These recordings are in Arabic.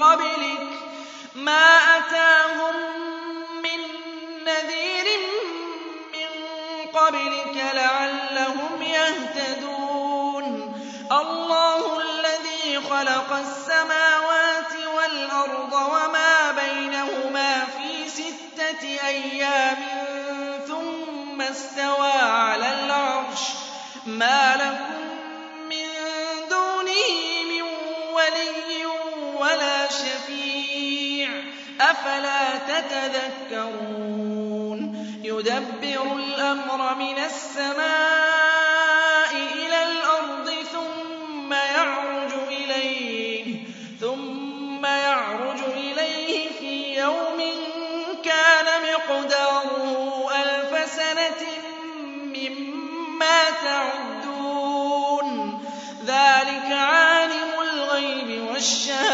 قبلك. ما أتاهم من نذير من قبلك لعلهم يهتدون. الله الذي خلق السماوات والأرض وما بينهما في ستة أيام ثم استوى على العرش. ما لكم شفيع. أفلا تتذكرون؟ يدبر الأمر من السماء إلى الأرض ثم يعرج إليه ثم يعرج إليه في يوم كان مقداره ألف سنة مما تعدون. ذلك عالم الغيب والشهادة.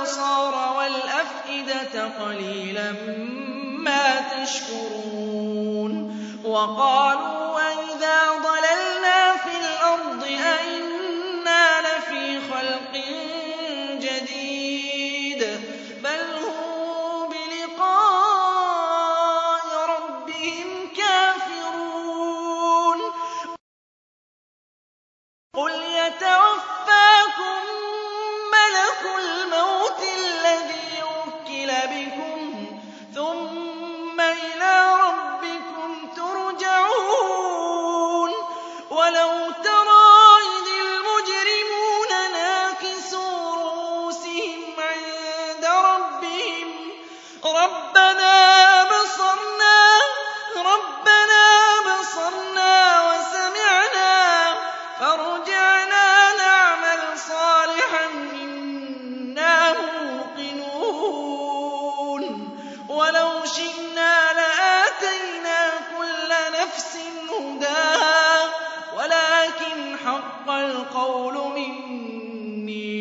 والأبصار والأفئدة قليلا ما تشكرون وقالوا أئذا ضللنا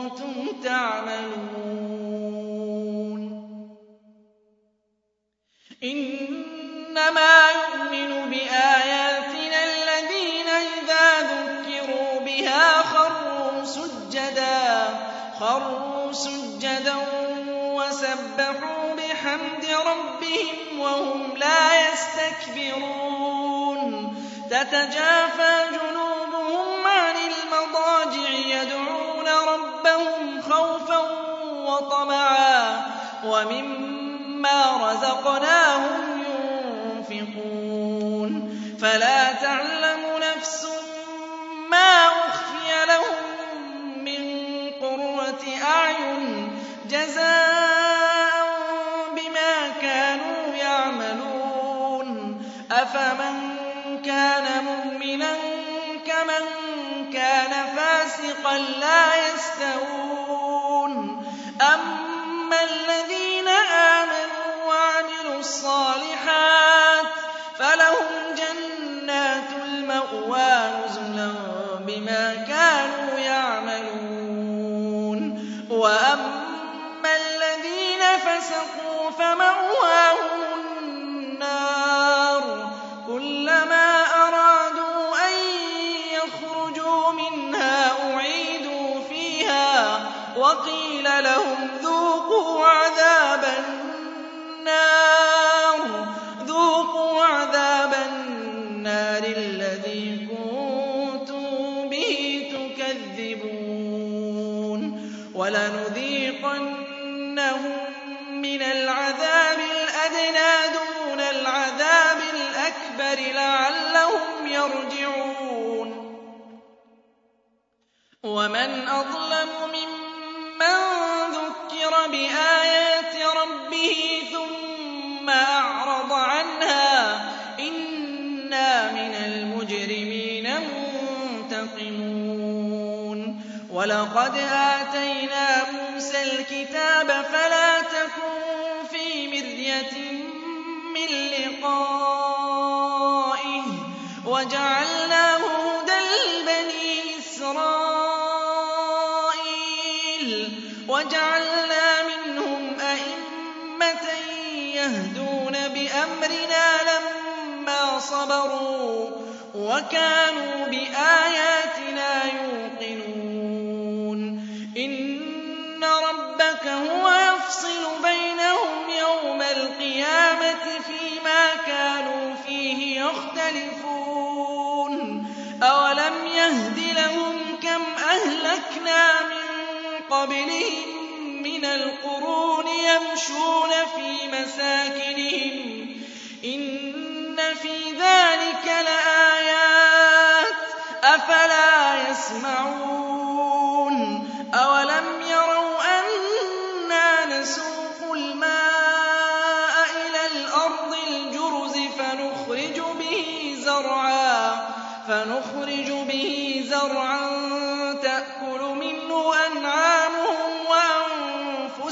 كنتم تعملون. إنما يؤمن بآياتنا الذين إذا ذكروا بها خروا سجدا خروا سجدا وسبحوا بحمد ربهم وهم لا يستكبرون. تتجافى جنوبهم وطمعا ومما رزقناهم ينفقون. فلا تعلم نفس ما أخفي لهم من قرة أعين جزاء بما كانوا يعملون. أفمن كان مؤمنا كمن كان فاسقا لا وَأَمَّا الَّذِينَ فَسَقُوا فَمَأْوَاهُمُ النَّارُ كُلَّمَا أَرَادُوا أَن يَخْرُجُوا مِنْهَا أُعِيدُوا فِيهَا وَقِيلَ لَهُمْ ذُوقُوا عَذَابَ النَّارِ وَلَنُذِيقَنَّهُم مِّنَ الْعَذَابِ الْأَدْنَىٰ دُونَ الْعَذَابِ الْأَكْبَرِ لَعَلَّهُمْ يَرْجِعُونَ. وَمَنْ أَظْلَمُ مِمَّن ذُكِّرَ بِآيَاتِ رَبِّهِ ثُمَّ وَلَقَدْ آتَيْنَا مُوسَى الْكِتَابَ فَلَا تَكُن فِي مِرْيَةٍ مِّن لِّقَائِهِ وَجَعَلْنَاهُ هُدًى لِّبَنِي إِسْرَائِيلَ وَجَعَلْنَا مِنْهُمْ أَئِمَّةً يَهْدُونَ بِأَمْرِنَا لَمَّا صَبَرُوا وَكَانُوا بِآيَاتِنَا يُوقِنُونَ قَبْلِهِم مِّنَ الْقُرُونِ يَمْشُونَ فِي مَسَاكِنِهِمْ ۗ. إِنَّ فِي ذَٰلِكَ لَآيَاتٍ ۖ. أَفَلَا يَسْمَعُونَ.